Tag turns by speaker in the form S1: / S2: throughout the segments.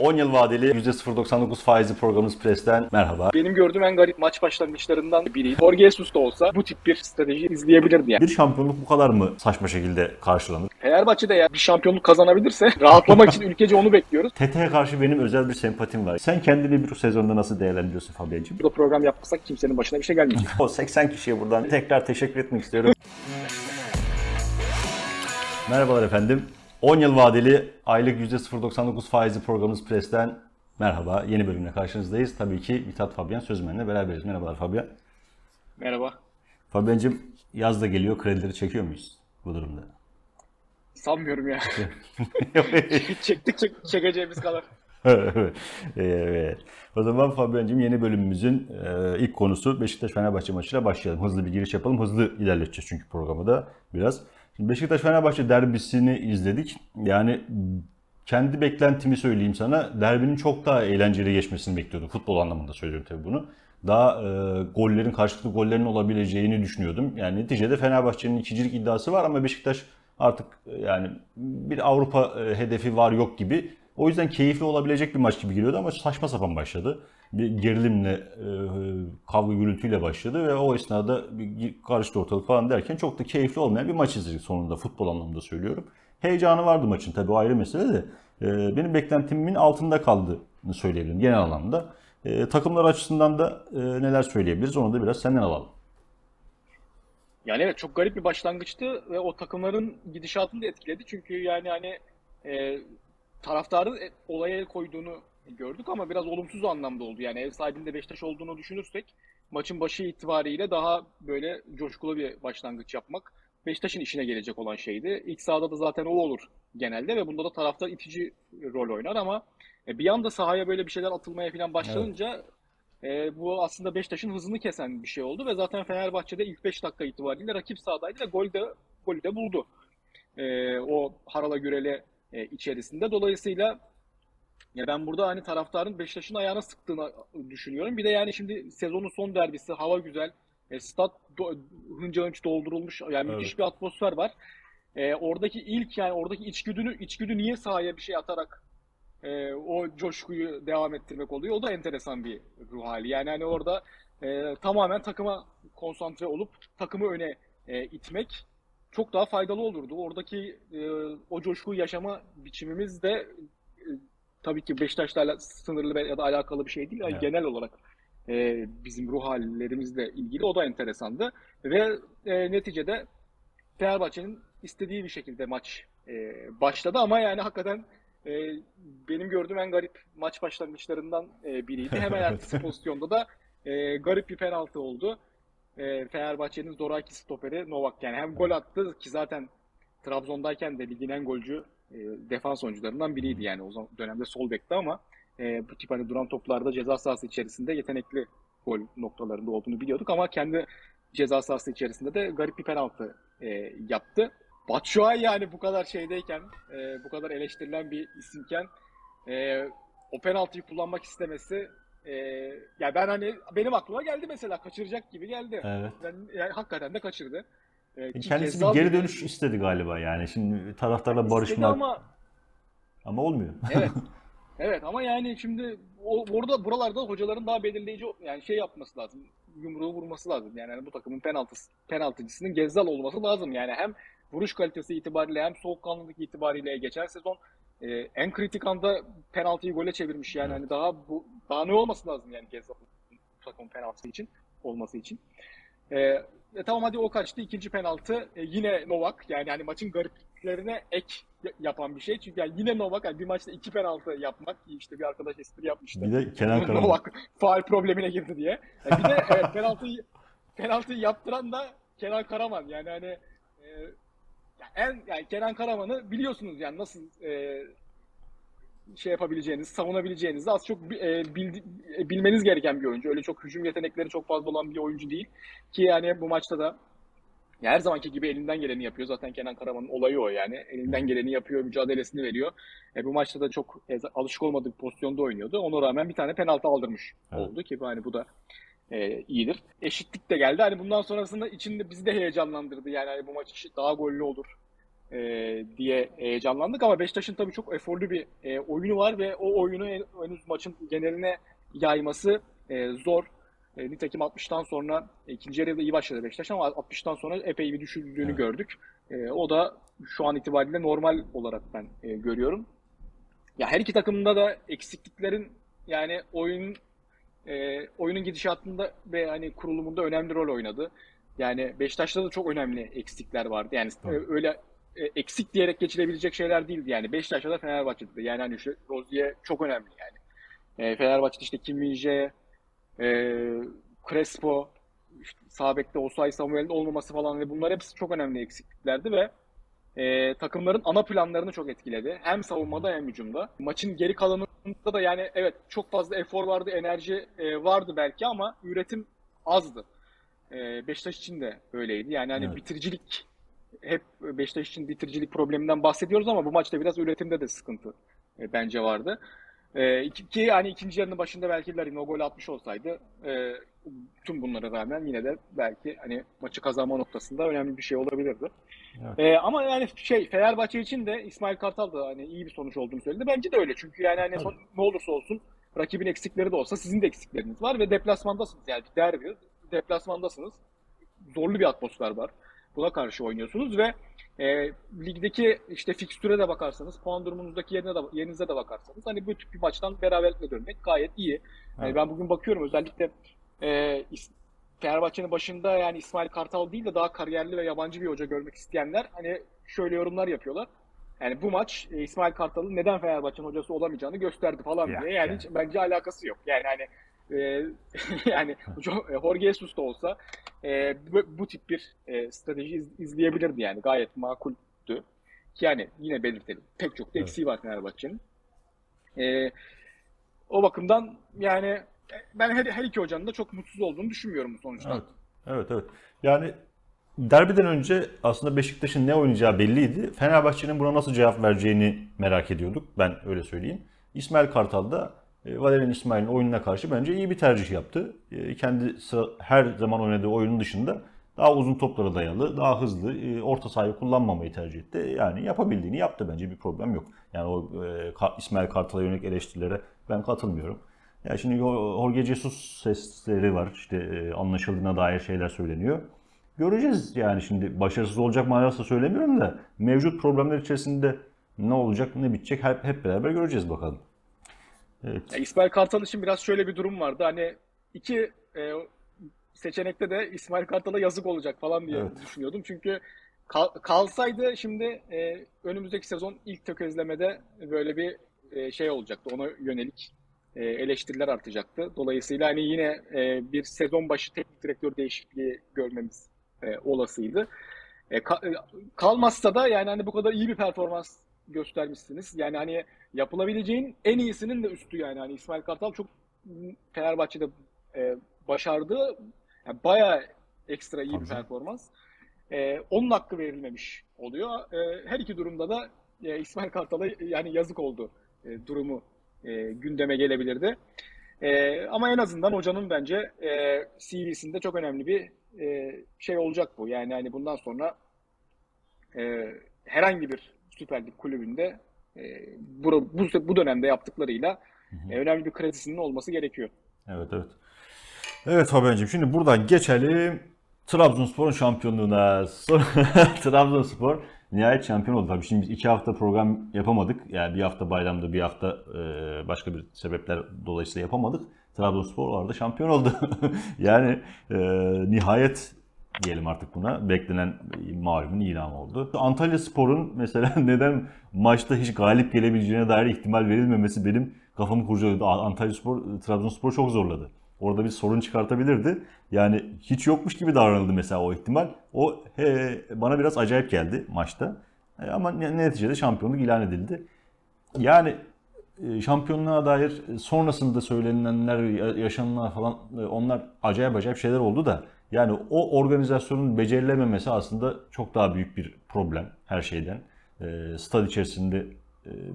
S1: 10 yıl vadeli %0.99 faizli programımız Pres'ten merhaba.
S2: Benim gördüğüm en garip maç başlangıçlarından biriydi. Jorge Jesus da olsa bu tip bir strateji izleyebilirdi yani.
S1: Bir şampiyonluk bu kadar mı saçma şekilde karşılanır?
S2: Fenerbahçe de ya bir şampiyonluk kazanabilirse rahatlamak için ülkece onu bekliyoruz.
S1: TT'ye karşı benim özel bir sempatim var. Sen kendini bir sezonda nasıl değerlendiriyorsun Fabian'cığım?
S2: Burada program yapmasak kimsenin başına bir şey gelmeyecek.
S1: O 80 kişiye buradan tekrar teşekkür etmek istiyorum. Merhabalar efendim. 10 yıl vadeli aylık %0.99 faizli programımız Pres'ten merhaba. Yeni bölümle karşınızdayız. Tabii ki Mithat Fabian Sözmen'le beraberiz. Merhabalar Fabian.
S2: Merhaba.
S1: Fabian'cığım yaz da geliyor. Kredileri çekiyor muyuz bu durumda?
S2: Sanmıyorum ya. Çektik çek, çekeceğimiz kadar.
S1: evet. O zaman Fabian'cığım yeni bölümümüzün e, ilk konusu Beşiktaş-Fenerbahçe maçıyla başlayalım. Hızlı bir giriş yapalım. Hızlı ilerleteceğiz çünkü programı da biraz. Şimdi Beşiktaş-Fenerbahçe derbisini izledik. Yani kendi beklentimi söyleyeyim sana. Derbinin çok daha eğlenceli geçmesini bekliyordum. Futbol anlamında söylüyorum tabii bunu. Daha e, gollerin, karşılıklı gollerin olabileceğini düşünüyordum. Yani neticede Fenerbahçe'nin ikincilik iddiası var ama Beşiktaş artık e, yani bir Avrupa e, hedefi var yok gibi. O yüzden keyifli olabilecek bir maç gibi geliyordu ama saçma sapan başladı. Bir gerilimle, e, kavga gürültüyle başladı ve o esnada bir karıştı ortalık falan derken çok da keyifli olmayan bir maç izledik sonunda futbol anlamında söylüyorum. Heyecanı vardı maçın tabii o ayrı mesele de. E, benim beklentimin altında kaldığını söyleyebilirim genel anlamda. E, takımlar açısından da e, neler söyleyebiliriz onu da biraz senden alalım.
S2: Yani evet çok garip bir başlangıçtı ve o takımların gidişatını da etkiledi. Çünkü yani hani e, taraftarın e, olaya el koyduğunu gördük ama biraz olumsuz anlamda oldu. Yani ev sahibinde Beşiktaş olduğunu düşünürsek maçın başı itibariyle daha böyle coşkulu bir başlangıç yapmak Beşiktaş'ın işine gelecek olan şeydi. İlk sahada da zaten o olur genelde ve bunda da taraftar itici rol oynar ama e, bir anda sahaya böyle bir şeyler atılmaya falan başlanınca e, bu aslında Beşiktaş'ın hızını kesen bir şey oldu ve zaten Fenerbahçe'de ilk 5 dakika itibariyle rakip sahadaydı ve gol de, golü de buldu. E, o harala gürele e, içerisinde. Dolayısıyla ya ben burada hani taraftarın Beşiktaş'ın ayağına sıktığını düşünüyorum. Bir de yani şimdi sezonun son derbisi, hava güzel. E, stat do, hınca hınç doldurulmuş. Yani
S1: Evet.
S2: müthiş bir atmosfer var. E, oradaki ilk yani oradaki içgüdünü içgüdü niye sahaya bir şey atarak e, o coşkuyu devam ettirmek oluyor. O da enteresan bir ruh hali. Yani hani orada e, tamamen takıma konsantre olup takımı öne e, itmek çok daha faydalı olurdu. Oradaki e, o coşkuyu yaşama biçimimiz de e, tabii ki Beşiktaş'la sınırlı ya da alakalı bir şey değil. Yani
S1: Evet.
S2: genel olarak e, bizim ruh hallerimizle ilgili o da enteresandı. Ve e, neticede Fenerbahçe'nin istediği bir şekilde maç e, başladı ama yani hakikaten e, benim gördüğüm en garip maç başlangıçlarından e, biriydi. Hemen ertesi pozisyonda da e, garip bir penaltı oldu. E, Fenerbahçe'nin zoraki stoperi Novak. Yani hem gol attı ki zaten Trabzon'dayken de ligin en golcü e, defans oyuncularından biriydi yani o dönemde sol bekti ama e, bu tip hani duran toplarda ceza sahası içerisinde yetenekli gol noktalarında olduğunu biliyorduk ama kendi ceza sahası içerisinde de garip bir penaltı e, yaptı. Batshuayi yani bu kadar şeydeyken, e, bu kadar eleştirilen bir isimken e, o penaltıyı kullanmak istemesi e, ya ben hani benim aklıma geldi mesela kaçıracak gibi geldi.
S1: Evet.
S2: Ben, yani hakikaten de kaçırdı. E, ki
S1: Kendisi bir geri
S2: gibi
S1: dönüş istedi galiba yani. Şimdi taraftarla barışmak ama,
S2: ama
S1: olmuyor.
S2: Evet. Evet ama yani şimdi o, orada buralarda hocaların daha belirleyici yani şey yapması lazım. Yumruğu vurması lazım. Yani hani bu takımın penaltısı, penaltıcısının Gezzal olması lazım. Yani hem vuruş kalitesi itibariyle hem soğukkanlılık itibariyle geçen sezon e, en kritik anda penaltıyı gole çevirmiş. Yani hani daha bu daha ne olması lazım yani Gezzal'ın bu takımın penaltısı için olması için. E, e, tamam hadi o kaçtı. İkinci penaltı e, yine Novak. Yani hani maçın garipliklerine ek yapan bir şey. Çünkü yani yine Novak yani bir maçta iki penaltı yapmak işte bir arkadaş espri yapmıştı.
S1: Bir de Kenan Karaman.
S2: Novak faal problemine girdi diye. Yani bir de evet, penaltıyı penaltıyı yaptıran da Kenan Karaman. Yani hani e, en yani Kenan Karaman'ı biliyorsunuz yani nasıl e, şey yapabileceğiniz, savunabileceğinizi az çok e, bildi- e, bilmeniz gereken bir oyuncu. Öyle çok hücum yetenekleri çok fazla olan bir oyuncu değil. Ki yani bu maçta da ya her zamanki gibi elinden geleni yapıyor. Zaten Kenan Karaman'ın olayı o yani. Elinden geleni yapıyor, mücadelesini veriyor. E, bu maçta da çok e, alışık olmadığı pozisyonda oynuyordu. Ona rağmen bir tane penaltı aldırmış
S1: Evet.
S2: oldu ki hani bu da e, iyidir. Eşitlik de geldi. Hani bundan sonrasında içinde bizi de heyecanlandırdı. Yani hani bu maç daha gollü olur. E, diye heyecanlandık ama Beşiktaş'ın tabii çok eforlu bir e, oyunu var ve o oyunu en- henüz maçın geneline yayması e, zor. E, nitekim 60'tan sonra ikinci yarıda iyi başladı Beşiktaş ama 60'tan sonra epey bir düşüldüğünü
S1: Evet.
S2: gördük. E, o da şu an itibariyle normal olarak ben e, görüyorum. Ya her iki takımda da eksikliklerin yani oyun e, oyunun gidişatında ve hani kurulumunda önemli rol oynadı. Yani Beşiktaş'ta da çok önemli eksikler vardı. Yani
S1: Tabii.
S2: öyle eksik diyerek geçilebilecek şeyler değildi. Yani Beşiktaş'ta da Fenerbahçe'de de. Yani hani şu Rozier çok önemli yani. E, Fenerbahçe'de işte Kim Min-jae, e, Crespo, işte sağ bekte Osay Samuel'in olmaması falan ve bunlar hepsi çok önemli eksikliklerdi ve e, takımların ana planlarını çok etkiledi. Hem savunmada hem hücumda. Maçın geri kalanında da yani evet çok fazla efor vardı, enerji e, vardı belki ama üretim azdı. E, Beşiktaş için de öyleydi. Yani hani
S1: Evet.
S2: bitiricilik hep Beşiktaş için bitiricilik probleminden bahsediyoruz ama bu maçta biraz üretimde de sıkıntı e, bence vardı. E, ki hani ikinci yarının başında belki Larin o gol atmış olsaydı e, tüm bunlara rağmen yine de belki hani maçı kazanma noktasında önemli bir şey olabilirdi.
S1: Evet.
S2: E, ama yani şey Fenerbahçe için de İsmail Kartal da hani iyi bir sonuç olduğunu söyledi. Bence de öyle. Çünkü yani hani son, ne olursa olsun rakibin eksikleri de olsa sizin de eksikleriniz var ve deplasmandasınız. Yani derbi, deplasmandasınız. Zorlu bir atmosfer var. Buna karşı oynuyorsunuz ve e, ligdeki işte fikstüre de bakarsanız, puan durumunuzdaki yerine de, yerinize de bakarsanız hani bu tip bir maçtan beraberlikle dönmek gayet iyi. Hani
S1: Evet.
S2: ben bugün bakıyorum özellikle e, Fenerbahçe'nin başında yani İsmail Kartal değil de daha kariyerli ve yabancı bir hoca görmek isteyenler hani şöyle yorumlar yapıyorlar. Yani bu maç e, İsmail Kartal'ın neden Fenerbahçe'nin hocası olamayacağını gösterdi falan
S1: Ya,
S2: diye. Yani
S1: yani.
S2: hiç bence alakası yok. Yani hani e, yani e, Jorge Jesus da olsa e, bu, bu tip bir e, strateji iz- izleyebilirdi yani. Gayet makuldü. Yani yine belirtelim. Pek çok da
S1: Evet.
S2: eksiği var Fenerbahçe'nin. E, o bakımdan yani ben her, her iki hocanın da çok mutsuz olduğunu düşünmüyorum bu sonuçtan.
S1: Evet. Evet evet. Yani derbiden önce aslında Beşiktaş'ın ne oynayacağı belliydi. Fenerbahçe'nin buna nasıl cevap vereceğini merak ediyorduk. Ben öyle söyleyeyim. İsmail Kartal da e, Valerian İsmail'in oyununa karşı bence iyi bir tercih yaptı. E, Kendi her zaman oynadığı oyunun dışında daha uzun toplara dayalı, daha hızlı, e, orta sahayı kullanmamayı tercih etti. Yani yapabildiğini yaptı bence bir problem yok. Yani o e, İsmail Kartal'a yönelik eleştirilere ben katılmıyorum. Ya şimdi o- Jorge Jesus sesleri var. İşte e, anlaşıldığına dair şeyler söyleniyor. Göreceğiz yani şimdi başarısız olacak manasında söylemiyorum da mevcut problemler içerisinde ne olacak ne bitecek hep, hep beraber göreceğiz bakalım. Evet.
S2: Ya İsmail Kartal için biraz şöyle bir durum vardı. Hani iki e, seçenekte de İsmail Kartal'a yazık olacak falan diye
S1: Evet.
S2: düşünüyordum. Çünkü kal- kalsaydı şimdi e, önümüzdeki sezon ilk tökezlemede böyle bir e, şey olacaktı. Ona yönelik e, eleştiriler artacaktı. Dolayısıyla hani yine e, bir sezon başı teknik direktör değişikliği görmemiz e, olasıydı. E, ka- e, kalmazsa da yani hani bu kadar iyi bir performans göstermişsiniz. Yani hani yapılabileceğin en iyisinin de üstü yani. Hani İsmail Kartal çok Fenerbahçe'de e, başardığı yani bayağı ekstra iyi
S1: Tabii
S2: bir performans. E, onun hakkı verilmemiş oluyor. E, her iki durumda da e, İsmail Kartal'a yani yazık oldu e, durumu e, gündeme gelebilirdi. E, ama en azından hocanın bence e, CV'sinde çok önemli bir e, şey olacak bu. Yani hani bundan sonra e, herhangi bir Süper Lig kulübünde e, bu, bu, bu dönemde yaptıklarıyla e, önemli bir kredisinin olması gerekiyor.
S1: Evet evet. Evet Fabian'cığım şimdi buradan geçelim Trabzonspor'un şampiyonluğuna. Trabzonspor nihayet şampiyon oldu. Tabii şimdi biz iki hafta program yapamadık. Yani bir hafta bayramda bir hafta e, başka bir sebepler dolayısıyla yapamadık. Trabzonspor orada şampiyon oldu. yani e, nihayet diyelim artık buna. Beklenen malumun ilanı oldu. Antalya Spor'un mesela neden maçta hiç galip gelebileceğine dair ihtimal verilmemesi benim kafamı kurcalıyordu. Antalya Spor, Trabzonspor çok zorladı. Orada bir sorun çıkartabilirdi. Yani hiç yokmuş gibi davranıldı mesela o ihtimal. O he, bana biraz acayip geldi maçta. E, ama ne- neticede şampiyonluk ilan edildi. Yani e, şampiyonluğa dair sonrasında söylenilenler, ya- yaşananlar falan e, onlar acayip acayip şeyler oldu da yani o organizasyonun becerilememesi aslında çok daha büyük bir problem her şeyden. E, Stad içerisinde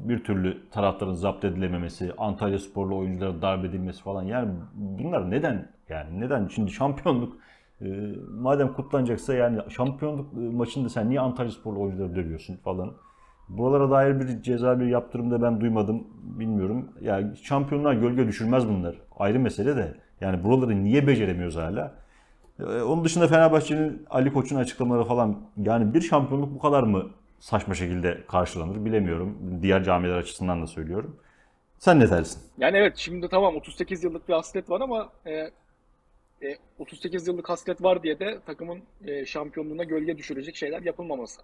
S1: bir türlü taraftarın zapt edilememesi, Antalya sporlu oyunculara darp edilmesi falan yani bunlar neden yani neden şimdi şampiyonluk E, madem kutlanacaksa yani şampiyonluk e, maçında sen niye Antalya Sporlu oyuncuları dövüyorsun falan. Buralara dair bir ceza bir yaptırım da ben duymadım. Bilmiyorum. Yani şampiyonlar gölge düşürmez bunlar. Ayrı mesele de. Yani buraları niye beceremiyoruz hala? Ee, onun dışında Fenerbahçe'nin Ali Koç'un açıklamaları falan yani bir şampiyonluk bu kadar mı saçma şekilde karşılanır bilemiyorum. Diğer camiler açısından da söylüyorum. Sen ne dersin?
S2: Yani evet şimdi tamam 38 yıllık bir hasret var ama e, e, 38 yıllık hasret var diye de takımın e, şampiyonluğuna gölge düşürecek şeyler yapılmaması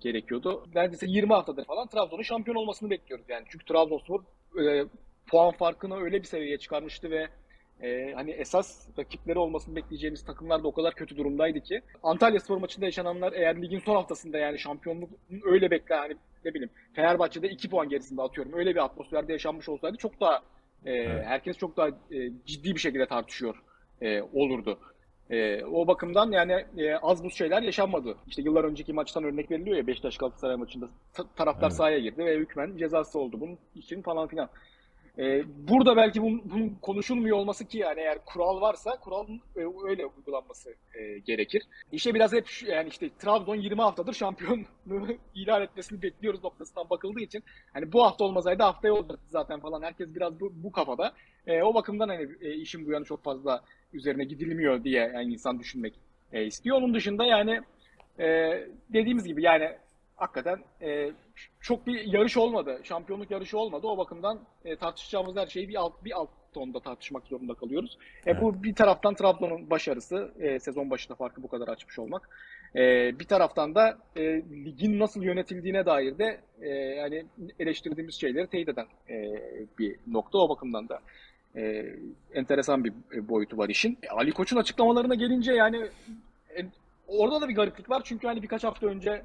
S2: gerekiyordu. Neredeyse 20 haftadır falan Trabzon'un şampiyon olmasını bekliyoruz yani. Çünkü Trabzonspor e, puan farkını öyle bir seviyeye çıkarmıştı ve e, hani esas rakipleri olmasını bekleyeceğimiz takımlar da o kadar kötü durumdaydı ki. Antalya Spor maçında yaşananlar eğer ligin son haftasında yani şampiyonluk öyle bekle hani ne bileyim Fenerbahçe'de 2 puan gerisinde atıyorum. Öyle bir atmosferde yaşanmış olsaydı çok daha e,
S1: Evet.
S2: herkes çok daha e, ciddi bir şekilde tartışıyor e, olurdu. E, o bakımdan yani e, az buz şeyler yaşanmadı. İşte yıllar önceki maçtan örnek veriliyor ya Beşiktaş Galatasaray maçında Ta- taraftar
S1: Evet.
S2: sahaya girdi ve hükmen cezası oldu bunun için falan filan. E, burada belki bunun, bunun konuşulmuyor olması ki yani eğer kural varsa kuralın e, öyle uygulanması e, gerekir. İşte biraz hep şu- yani işte Trabzon 20 haftadır şampiyonluğu ilan etmesini bekliyoruz noktasından bakıldığı için hani bu hafta olmasaydı haftaya olurdu zaten falan herkes biraz bu, bu kafada. E, o bakımdan hani e, işin bu yanı çok fazla üzerine gidilmiyor diye yani insan düşünmek e, istiyor. Onun dışında yani e, dediğimiz gibi yani hakikaten e, çok bir yarış olmadı. Şampiyonluk yarışı olmadı. O bakımdan e, tartışacağımız her şeyi bir alt bir alt tonda tartışmak zorunda kalıyoruz. E, bu bir taraftan Trabzon'un başarısı, e, sezon başında farkı bu kadar açmış olmak. E, bir taraftan da e, ligin nasıl yönetildiğine dair de e, yani eleştirdiğimiz şeyleri teyit eden e, bir nokta. O bakımdan da e, enteresan bir e, boyutu var işin. E, Ali Koç'un açıklamalarına gelince yani e, orada da bir gariplik var. Çünkü hani birkaç hafta önce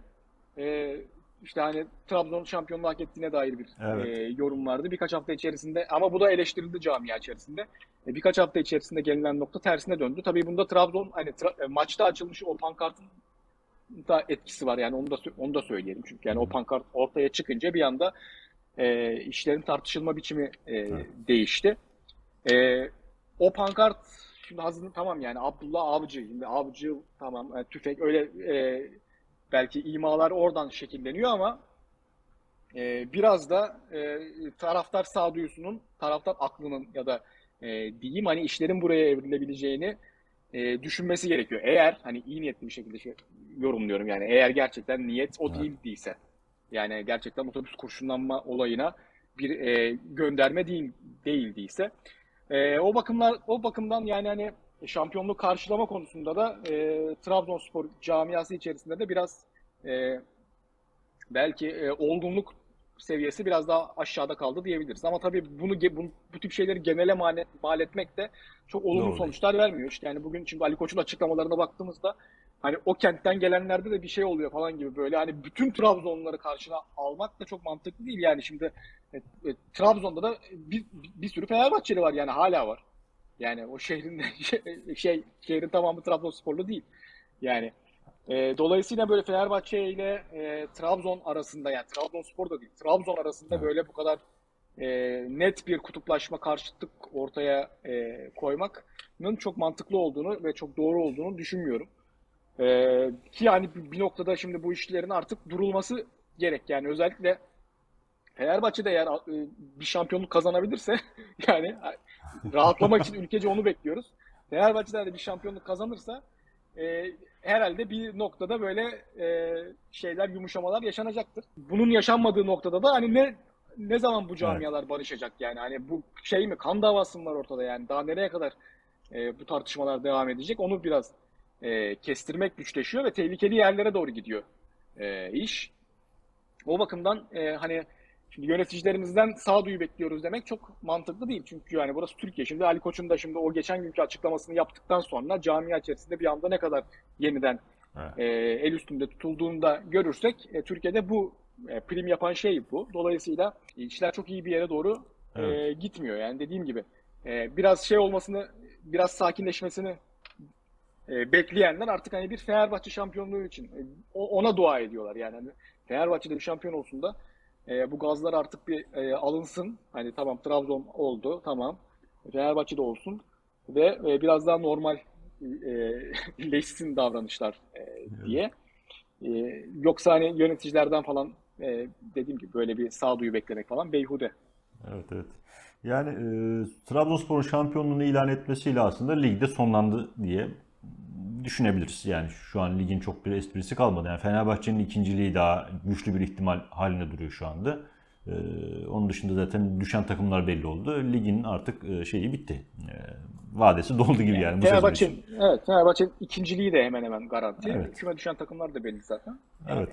S2: e, işte hani Trabzon şampiyonluğu hak ettiğine dair bir
S1: Evet.
S2: e, yorum vardı. Birkaç hafta içerisinde ama bu da eleştirildi camia içerisinde. E, birkaç hafta içerisinde gelinen nokta tersine döndü. Tabii bunda Trabzon hani tra- e, maçta açılmış o pankartın da etkisi var yani onu da onu da söyleyelim çünkü yani o pankart ortaya çıkınca bir anda e, işlerin tartışılma biçimi e, değişti. E, o pankart şimdi hazır tamam yani Abdullah Avcı şimdi Avcı tamam e, tüfek öyle e, belki imalar oradan şekilleniyor ama e, biraz da e, taraftar sağduyusunun, taraftar aklının ya da e, diyeyim hani işlerin buraya evrilebileceğini e, düşünmesi gerekiyor. Eğer hani iyi niyetli bir şekilde şey, yorumluyorum yani eğer gerçekten niyet o
S1: Evet.
S2: değil değilse yani gerçekten otobüs kurşunlanma olayına bir e, gönderme değil değildiyse e, o bakımlar o bakımdan yani hani şampiyonluk karşılama konusunda da e, Trabzonspor camiası içerisinde de biraz e, belki e, olgunluk seviyesi biraz daha aşağıda kaldı diyebiliriz. Ama tabii bunu bu, bu tip şeyleri genele mal, mal etmek de çok olumlu
S1: Doğru.
S2: sonuçlar vermiyor. İşte yani bugün şimdi Ali Koç'un açıklamalarına baktığımızda hani o kentten gelenlerde de bir şey oluyor falan gibi böyle hani bütün Trabzonluları karşına almak da çok mantıklı değil yani şimdi e, e, Trabzon'da da bir, bir sürü Fenerbahçeli var yani hala var. Yani o şehrin şey, şey şehrin tamamı Trabzonsporlu değil. Yani e, dolayısıyla böyle Fenerbahçe ile e, Trabzon arasında yani Trabzonspor da değil Trabzon arasında
S1: Evet.
S2: böyle bu kadar e, net bir kutuplaşma karşıtlık ortaya e, koymanın çok mantıklı olduğunu ve çok doğru olduğunu düşünmüyorum. E, ki yani bir noktada şimdi bu işlerin artık durulması gerek yani özellikle Fenerbahçe de eğer e, bir şampiyonluk kazanabilirse yani rahatlamak için ülkece onu bekliyoruz. Fenerbahçe'de de bir şampiyonluk kazanırsa e, herhalde bir noktada böyle e, şeyler yumuşamalar yaşanacaktır. Bunun yaşanmadığı noktada da hani ne ne zaman bu camialar barışacak yani hani bu şey mi kan davası mı var ortada yani daha nereye kadar e, bu tartışmalar devam edecek onu biraz e, kestirmek güçleşiyor ve tehlikeli yerlere doğru gidiyor e, iş. O bakımdan e, hani şimdi yöneticilerimizden sağduyu bekliyoruz demek çok mantıklı değil. Çünkü yani burası Türkiye. Şimdi Ali Koç'un da şimdi o geçen günkü açıklamasını yaptıktan sonra camia içerisinde bir anda ne kadar yeniden
S1: Evet.
S2: e, el üstünde tutulduğunu da görürsek e, Türkiye'de bu e, prim yapan şey bu. Dolayısıyla işler çok iyi bir yere doğru e,
S1: Evet.
S2: gitmiyor. Yani dediğim gibi e, biraz şey olmasını, biraz sakinleşmesini e, bekleyenler artık hani bir Fenerbahçe şampiyonluğu için e, ona dua ediyorlar yani. Hani Fenerbahçe'de bir şampiyon olsun da e, bu gazlar artık bir e, alınsın. Hani tamam Trabzon oldu, tamam. Fenerbahçe'de olsun ve e, biraz daha normal e, leşsin davranışlar e, diye. E, yoksa hani yöneticilerden falan e, dediğim gibi böyle bir sağduyu beklemek falan beyhude.
S1: Evet evet. Yani e, Trabzonspor'un şampiyonluğunu ilan etmesiyle aslında ligde sonlandı diye düşünebiliriz. Yani şu an ligin çok bir esprisi kalmadı. Yani Fenerbahçe'nin ikinciliği daha güçlü bir ihtimal halinde duruyor şu anda. E, onun dışında zaten düşen takımlar belli oldu. Ligin artık e, şeyi bitti. E, vadesi doldu gibi yani bu sezon için.
S2: Fenerbahçe'nin evet Fenerbahçe'nin ikinciliği de hemen hemen garanti.
S1: Evet.
S2: Küme düşen takımlar da belli zaten.
S1: Evet.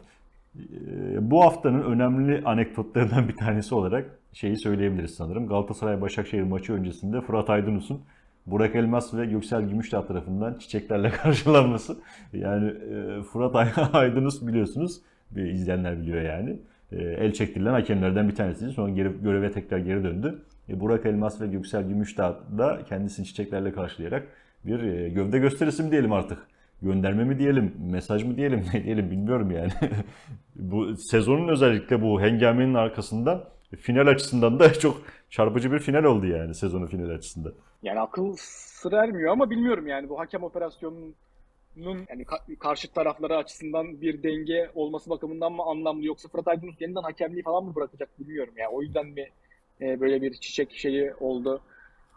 S1: Ee, Bu haftanın önemli anekdotlarından bir tanesi olarak şeyi söyleyebiliriz sanırım. Galatasaray-Başakşehir maçı öncesinde Fırat Aydınus'un Burak Elmas ve Göksel Gümüşdağ tarafından çiçeklerle karşılanması. Yani e, Fırat Ay- Aydınus biliyorsunuz, izleyenler biliyor yani. E, El çektirilen hakemlerden bir tanesiydi. Sonra geri, göreve tekrar geri döndü. E, Burak Elmas ve Göksel Gümüşdağ da kendisini çiçeklerle karşılayarak bir e, gövde gösterisi mi diyelim artık. Gönderme mi diyelim, mesaj mı diyelim, ne diyelim bilmiyorum yani. bu sezonun özellikle bu hengamenin arkasından final açısından da çok çarpıcı bir final oldu yani sezonun final açısından.
S2: Yani akıl sır ermiyor ama bilmiyorum yani bu hakem operasyonunun yani ka- karşı tarafları açısından bir denge olması bakımından mı anlamlı yoksa Fırat Aydınus yeniden hakemliği falan mı bırakacak bilmiyorum ya. O yüzden mi e, böyle bir çiçek şeyi oldu.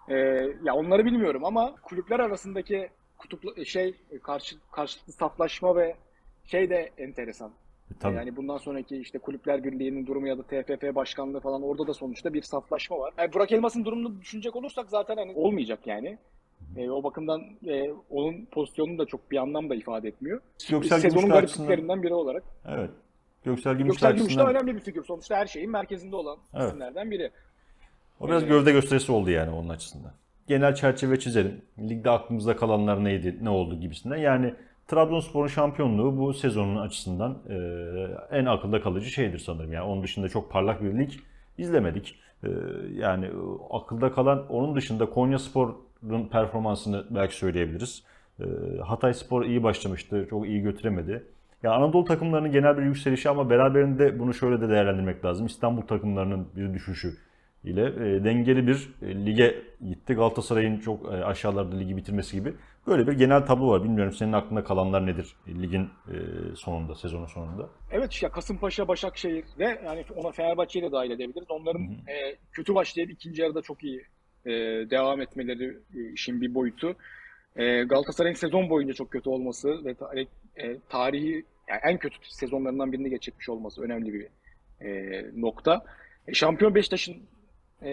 S2: E, ya onları bilmiyorum ama kulüpler arasındaki kutuplu şey karşı karşılıklı saflaşma ve şey de enteresan.
S1: E, tabii.
S2: Yani bundan sonraki işte Kulüpler Birliği'nin durumu ya da TFF başkanlığı falan orada da sonuçta bir saflaşma var. Yani Burak Elmas'ın durumunu düşünecek olursak zaten hani olmayacak yani. E, o bakımdan e, onun pozisyonunu da çok bir anlam da ifade etmiyor.
S1: Göksel
S2: Sezonun
S1: Gümüşdağ açısından,
S2: garipliklerinden biri olarak.
S1: evet. Göksel Gümüşdağ
S2: Göksel Gümüşdağ
S1: açısından
S2: önemli bir figür. Sonuçta her şeyin merkezinde olan
S1: Evet.
S2: isimlerden biri.
S1: o biraz gövde gösterisi oldu yani onun açısından. Genel çerçeve çizelim. Ligde aklımızda kalanlar neydi, ne oldu gibisinden. Yani Trabzonspor'un şampiyonluğu bu sezonun açısından e, en akılda kalıcı şeydir sanırım. Yani onun dışında çok parlak bir lig izlemedik. E, yani e, akılda kalan onun dışında Konyaspor'un performansını belki söyleyebiliriz. E, Hatay Spor iyi başlamıştı, çok iyi götüremedi. Ya Anadolu takımlarının genel bir yükselişi ama beraberinde bunu şöyle de değerlendirmek lazım. İstanbul takımlarının bir düşüşü ile e, dengeli bir e, lige gitti. Galatasaray'ın çok e, aşağılarda ligi bitirmesi gibi. Böyle bir genel tablo var. Bilmiyorum senin aklında kalanlar nedir ligin e, sonunda, sezonun sonunda?
S2: Evet ya Kasımpaşa, Başakşehir ve yani ona Fenerbahçe'yi de dahil edebiliriz. Onların e, kötü başlayıp ikinci yarıda çok iyi e, devam etmeleri işin bir boyutu. E, Galatasaray'ın sezon boyunca çok kötü olması ve ta- e, tarihi yani en kötü sezonlarından birini geçirmiş olması önemli bir e, nokta. E, şampiyon Beşiktaş'ın e,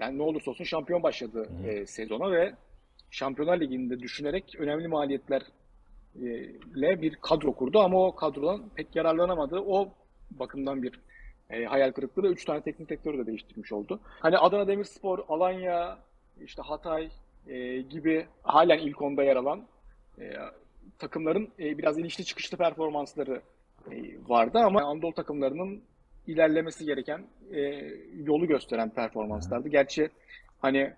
S2: yani ne olursa olsun şampiyon başladı e, sezona ve Şampiyonlar Ligi'nde düşünerek önemli maliyetler e, bir kadro kurdu ama o kadrodan pek yararlanamadı. O bakımdan bir e, hayal kırıklığı ve 3 tane teknik direktörü de değiştirmiş oldu. Hani Adana Demirspor, Alanya, işte Hatay e, gibi halen ilk onda yer alan e, takımların e, biraz inişli çıkışlı performansları e, vardı ama Anadolu takımlarının ilerlemesi gereken e, yolu gösteren performanslardı. Gerçi hani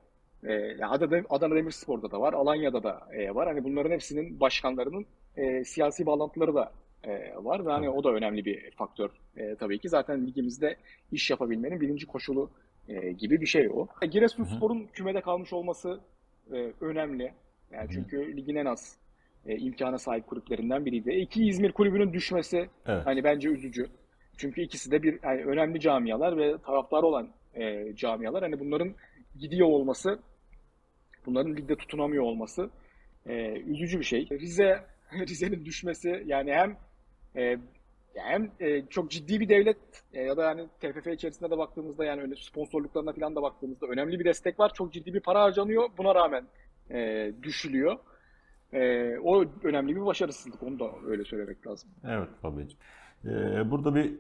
S2: e, yani Adana, Adana Demirspor'da da var, Alanya'da da e, var. Hani bunların hepsinin başkanlarının e, siyasi bağlantıları da e, var ve hani o da önemli bir faktör e, tabii ki. Zaten ligimizde iş yapabilmenin birinci koşulu e, gibi bir şey o. Giresunspor'un kümede kalmış olması e, önemli. Yani çünkü ligin en az e, imkana sahip kulüplerinden biriydi. E, İki İzmir kulübünün düşmesi
S1: Evet.
S2: hani bence üzücü. Çünkü ikisi de bir yani önemli camialar ve taraftar olan e, camialar. Hani bunların gidiyor olması, bunların ligde tutunamıyor olması e, üzücü bir şey. Rize Rize'nin düşmesi yani hem e, hem e, çok ciddi bir devlet e, ya da yani TFF içerisinde de baktığımızda yani öyle sponsorluklarına falan da baktığımızda önemli bir destek var. Çok ciddi bir para harcanıyor. Buna rağmen e, düşülüyor. E, o önemli bir başarısızlık. Onu da öyle söylemek lazım.
S1: Evet Fabi'ciğim. Ee, burada bir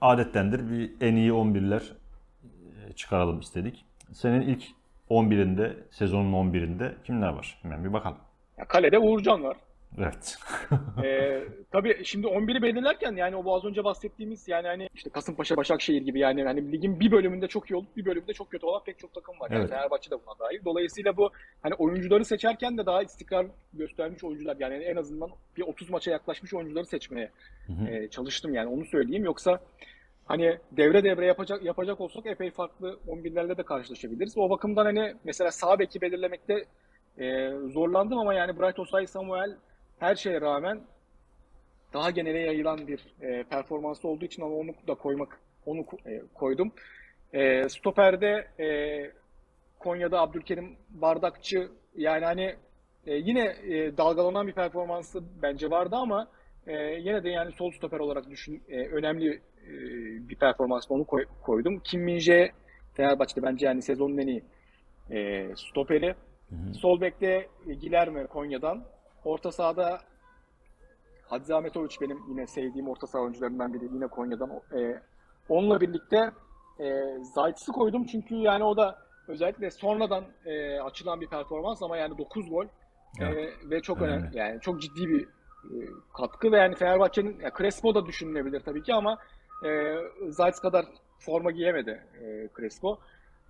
S1: adettendir bir en iyi 11'ler e, çıkaralım istedik. Senin ilk 11'inde, sezonun 11'inde kimler var? Hemen bir bakalım.
S2: Ya kalede Uğurcan var.
S1: Evet.
S2: Ee, tabii şimdi 11'i belirlerken yani o az önce bahsettiğimiz yani hani işte Kasımpaşa, Başakşehir gibi yani hani ligin bir bölümünde çok iyi olup bir bölümünde çok kötü olan pek çok takım var. Yani
S1: Evet.
S2: Fenerbahçe de buna dahil. Dolayısıyla bu hani oyuncuları seçerken de daha istikrar göstermiş oyuncular yani en azından bir 30 maça yaklaşmış oyuncuları seçmeye e, çalıştım yani onu söyleyeyim. Yoksa hani devre devre yapacak yapacak olsak epey farklı 11'lerle de karşılaşabiliriz. O bakımdan hani mesela sağ beki belirlemekte e, zorlandım ama yani Bright Osay Samuel her şeye rağmen daha genele yayılan bir e, performansı olduğu için ama onu da koymak onu e, koydum. E, stoperde e, Konya'da Abdülkerim Bardakçı yani hani e, yine e, dalgalanan bir performansı bence vardı ama e, yine de yani sol stoper olarak düşün e, önemli bir performans onu koy- koydum. Kim Min-jae Fenerbahçe'de bence yani sezonun en iyi e, stoperi. Sol bekte e, Gilerme Konya'dan. Orta sahada Hadzi Ahmetoviç benim yine sevdiğim orta saha oyuncularından biri yine Konya'dan. E, onunla birlikte e, Zayt'sı koydum çünkü yani o da özellikle sonradan e, açılan bir performans ama yani 9 gol e, ve çok önemli.
S1: önemli.
S2: Yani çok ciddi bir e, katkı ve yani Fenerbahçe'nin ya Crespo da düşünülebilir tabii ki ama e, Zayt kadar forma giyemedi e, Crespo.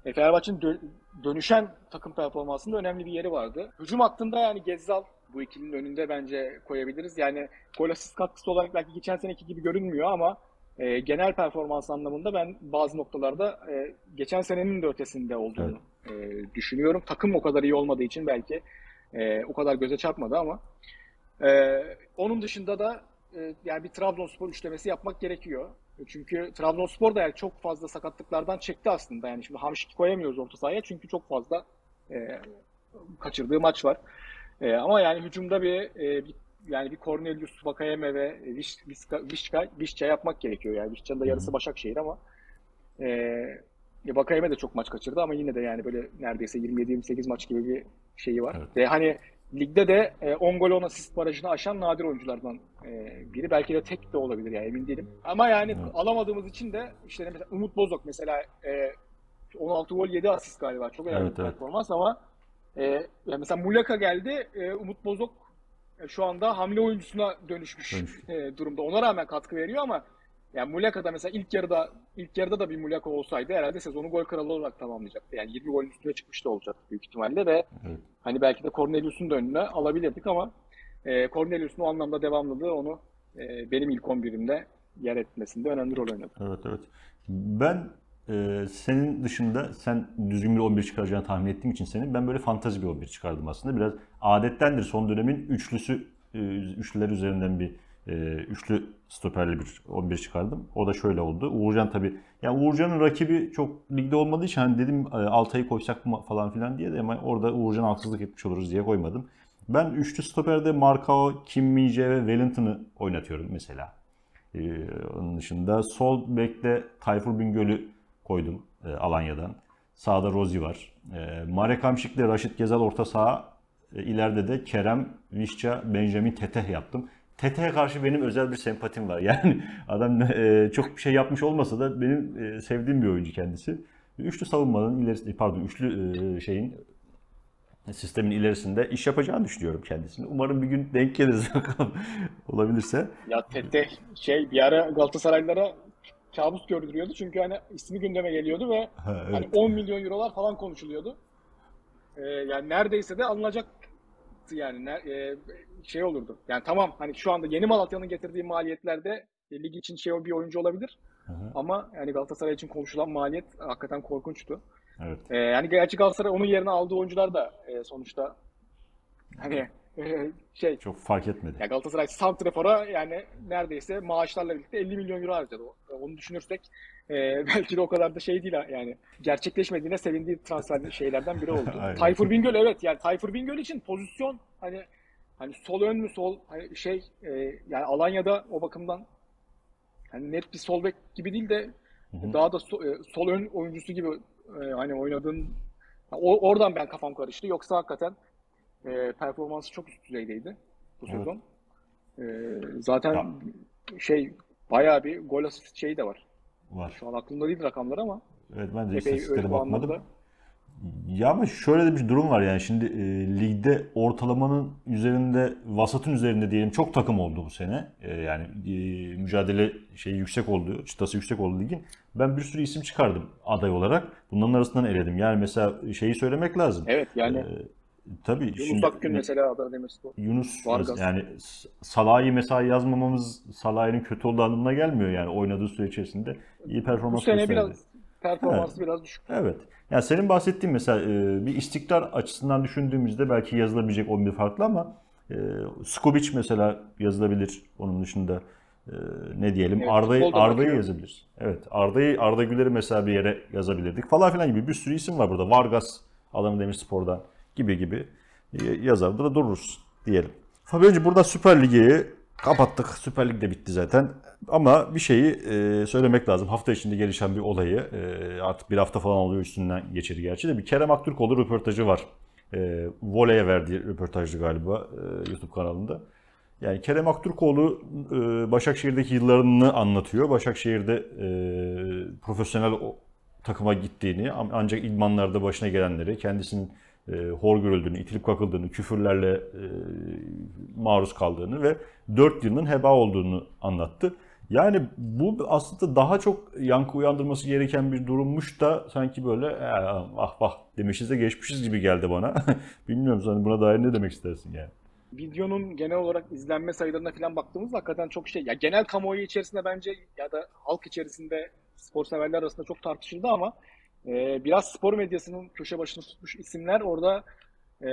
S2: E, Fenerbahçe'nin dö- dönüşen takım performansında önemli bir yeri vardı. Hücum hattında yani Gezzal bu ikilinin önünde bence koyabiliriz. Yani gol asist katkısı olarak belki geçen seneki gibi görünmüyor ama e, genel performans anlamında ben bazı noktalarda e, geçen senenin de ötesinde olduğunu e, düşünüyorum. Takım o kadar iyi olmadığı için belki e, o kadar göze çarpmadı ama e, onun dışında da e, yani bir Trabzonspor üçlemesi yapmak gerekiyor. Çünkü Trabzonspor da yani çok fazla sakatlıklardan çekti aslında. Yani şimdi Hamşik'i koyamıyoruz orta sahaya çünkü çok fazla e, kaçırdığı maç var. E, ama yani hücumda bir, e, bir yani bir Cornelius, Vakayeme ve Viş, Vişka, Vişka, Vişça yapmak gerekiyor. Yani Vişça'nın da yarısı Başakşehir ama e, Vakayeme de çok maç kaçırdı ama yine de yani böyle neredeyse 27-28 maç gibi bir şeyi var.
S1: Evet.
S2: Ve hani ligde de e, 10 gol 10 asist barajını aşan nadir oyunculardan e, biri. Belki de tek de olabilir yani emin değilim. Ama yani
S1: Evet.
S2: alamadığımız için de işte mesela Umut Bozok mesela e, 16 gol 7 asist galiba. Çok önemli
S1: Evet,
S2: bir
S1: evet.
S2: performans ama e, ya mesela Muleka geldi. e, Umut Bozok e, şu anda hamle oyuncusuna dönüşmüş
S1: Dönüş.
S2: e, durumda. Ona rağmen katkı veriyor ama yani Muleka'da mesela ilk yarıda ilk yarıda da bir Muleka olsaydı herhalde sezonu gol kralı olarak tamamlayacaktı. Yani 20 golün üstüne çıkmış da olacaktı büyük ihtimalle ve
S1: Evet.
S2: hani belki de Cornelius'un da önüne alabilirdik ama e, Cornelius'un o anlamda devamlılığı onu e, benim ilk 11'imde yer etmesinde önemli rol oynadı.
S1: Evet evet. Ben e, senin dışında sen düzgün bir 11 çıkaracağını tahmin ettiğim için senin ben böyle fantazi bir 11 çıkardım aslında. Biraz adettendir son dönemin üçlüsü e, üçlüler üzerinden bir e, üçlü stoperli bir 11 çıkardım. O da şöyle oldu. Uğurcan tabii yani Uğurcan'ın rakibi çok ligde olmadığı için hani dedim e, Altay'ı koysak mı falan filan diye de ama orada Uğurcan haksızlık etmiş oluruz diye koymadım. Ben üçlü stoperde Markao, Kim Min-jae ve Wellington'ı oynatıyorum mesela. Ee, onun dışında sol bekte Tayfur Bingöl'ü koydum e, Alanya'dan. Sağda Rozi var. E, Marek Hamşik'le Raşit Gezal orta saha. E, ileride de Kerem, Vişça, Benjamin Teteh yaptım. Teteh'e karşı benim özel bir sempatim var. Yani adam e, çok bir şey yapmış olmasa da benim e, sevdiğim bir oyuncu kendisi. Üçlü savunmanın ilerisi, pardon üçlü e, şeyin sistemin ilerisinde iş yapacağını düşünüyorum kendisini. Umarım bir gün denk geliriz bakalım olabilirse.
S2: Ya Tete şey bir ara Galatasaraylılara kabus gördürüyordu çünkü hani ismi gündeme geliyordu ve
S1: Ha,
S2: hani
S1: evet.
S2: 10 milyon eurolar falan konuşuluyordu. Ee, yani neredeyse de alınacaktı yani Ne- e, şey olurdu. Yani tamam hani şu anda Yeni Malatya'nın getirdiği maliyetlerde e, lig için şey bir oyuncu olabilir.
S1: Hı hı.
S2: Ama yani Galatasaray için konuşulan maliyet hakikaten korkunçtu.
S1: Evet.
S2: Ee, yani gerçi Galatasaray onun yerine aldığı oyuncular da e, sonuçta hani e, şey
S1: Çok fark etmedi.
S2: ya Galatasaray Santrafor'a yani neredeyse maaşlarla birlikte 50 milyon euro harcadı. Onu düşünürsek e, belki de o kadar da şey değil yani gerçekleşmediğine sevindiği transfer şeylerden biri oldu. Tayfur Bingöl evet yani Tayfur Bingöl için pozisyon hani hani sol ön mü sol hani şey e, yani Alanya'da o bakımdan hani net bir sol bek gibi değil de
S1: hı.
S2: daha da so- e, sol ön oyuncusu gibi e, hani oynadığın o, oradan ben kafam karıştı. Yoksa hakikaten e, performansı çok üst düzeydeydi bu
S1: Evet.
S2: sezon. E, zaten
S1: Ya.
S2: şey bayağı bir gol asist şeyi de var.
S1: Var.
S2: Şu an aklımda değil rakamlar ama
S1: Evet ben de istatistiklere bakmadım.
S2: anlamda.
S1: Ya ama şöyle de bir durum var yani şimdi e, ligde ortalamanın üzerinde, vasatın üzerinde diyelim çok takım oldu bu sene. E, yani e, mücadele şeyi yüksek oldu, çıtası yüksek oldu ligin. Ben bir sürü isim çıkardım aday olarak. Bunların arasından eledim. Yani mesela şeyi söylemek lazım.
S2: Evet yani
S1: E, tabii
S2: Yunus
S1: şimdi
S2: Akgün mesela Adana Demirspor.
S1: Yunus
S2: Vargas.
S1: yani Salah'ı mesela yazmamamız Salah'ın kötü olduğu anlamına gelmiyor yani oynadığı süre içerisinde iyi
S2: Bu
S1: performans
S2: sene
S1: gösterdi.
S2: biraz performansı biraz düşük.
S1: Evet. Yani senin bahsettiğin mesela e, bir istikrar açısından düşündüğümüzde belki yazılabilecek 11 farklı ama e, Skubic mesela yazılabilir. Onun dışında e, ne diyelim
S2: Evet,
S1: Arda'yı Arda'yı
S2: bakıyor.
S1: yazabiliriz. Evet. Arda'yı Arda Güler'i mesela bir yere yazabilirdik falan filan gibi bir sürü isim var burada. Vargas Adana Demirspor'dan gibi gibi e, yazar da dururuz diyelim. Fabio'cu burada Süper Lig'i kapattık. Süper Lig de bitti zaten. Ama bir şeyi söylemek lazım. Hafta içinde gelişen bir olayı. artık bir hafta falan oluyor üstünden geçeri gerçi de. Bir Kerem Aktürkoğlu röportajı var. E, Voley'e verdiği röportajdı galiba e, YouTube kanalında. Yani Kerem Aktürkoğlu e, Başakşehir'deki yıllarını anlatıyor. Başakşehir'de e, profesyonel takıma gittiğini ancak idmanlarda başına gelenleri, kendisinin e, hor görüldüğünü, itilip kakıldığını, küfürlerle e, maruz kaldığını ve 4 yılın heba olduğunu anlattı. Yani bu aslında daha çok yankı uyandırması gereken bir durummuş da sanki böyle "Ee, ah vah demişiz de geçmişiz gibi geldi bana. Bilmiyorum sen buna dair ne demek istersin yani?
S2: Videonun genel olarak izlenme sayılarına falan baktığımızda hakikaten çok şey. Ya genel kamuoyu içerisinde bence ya da halk içerisinde spor severler arasında çok tartışıldı ama e, biraz spor medyasının köşe başını tutmuş isimler orada e,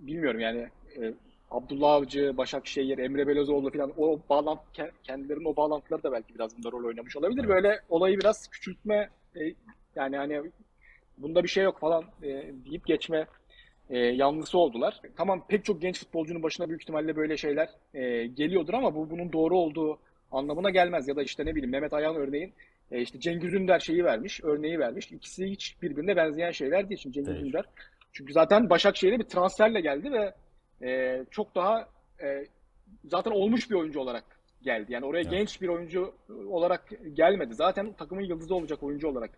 S2: bilmiyorum yani e, Abdullah Avcı, Başakşehir, Emre Belözoğlu falan o bağlantı ke- kendilerinin o bağlantıları da belki biraz bunda rol oynamış olabilir. Böyle olayı biraz küçültme e, yani hani bunda bir şey yok falan e, deyip geçme e, yanlısı oldular. Tamam pek çok genç futbolcunun başına büyük ihtimalle böyle şeyler e, geliyordur ama bu bunun doğru olduğu anlamına gelmez. Ya da işte ne bileyim Mehmet Ayhan örneğin e, işte Cengiz Ünder şeyi vermiş, örneği vermiş. İkisi hiç birbirine benzeyen şeyler değil. Şimdi Cengiz
S1: Değil.
S2: Ünder çünkü zaten Başakşehir'e bir transferle geldi ve e, çok daha e, zaten olmuş bir oyuncu olarak geldi. Yani oraya
S1: Evet.
S2: genç bir oyuncu olarak gelmedi. Zaten takımın yıldızı olacak oyuncu olarak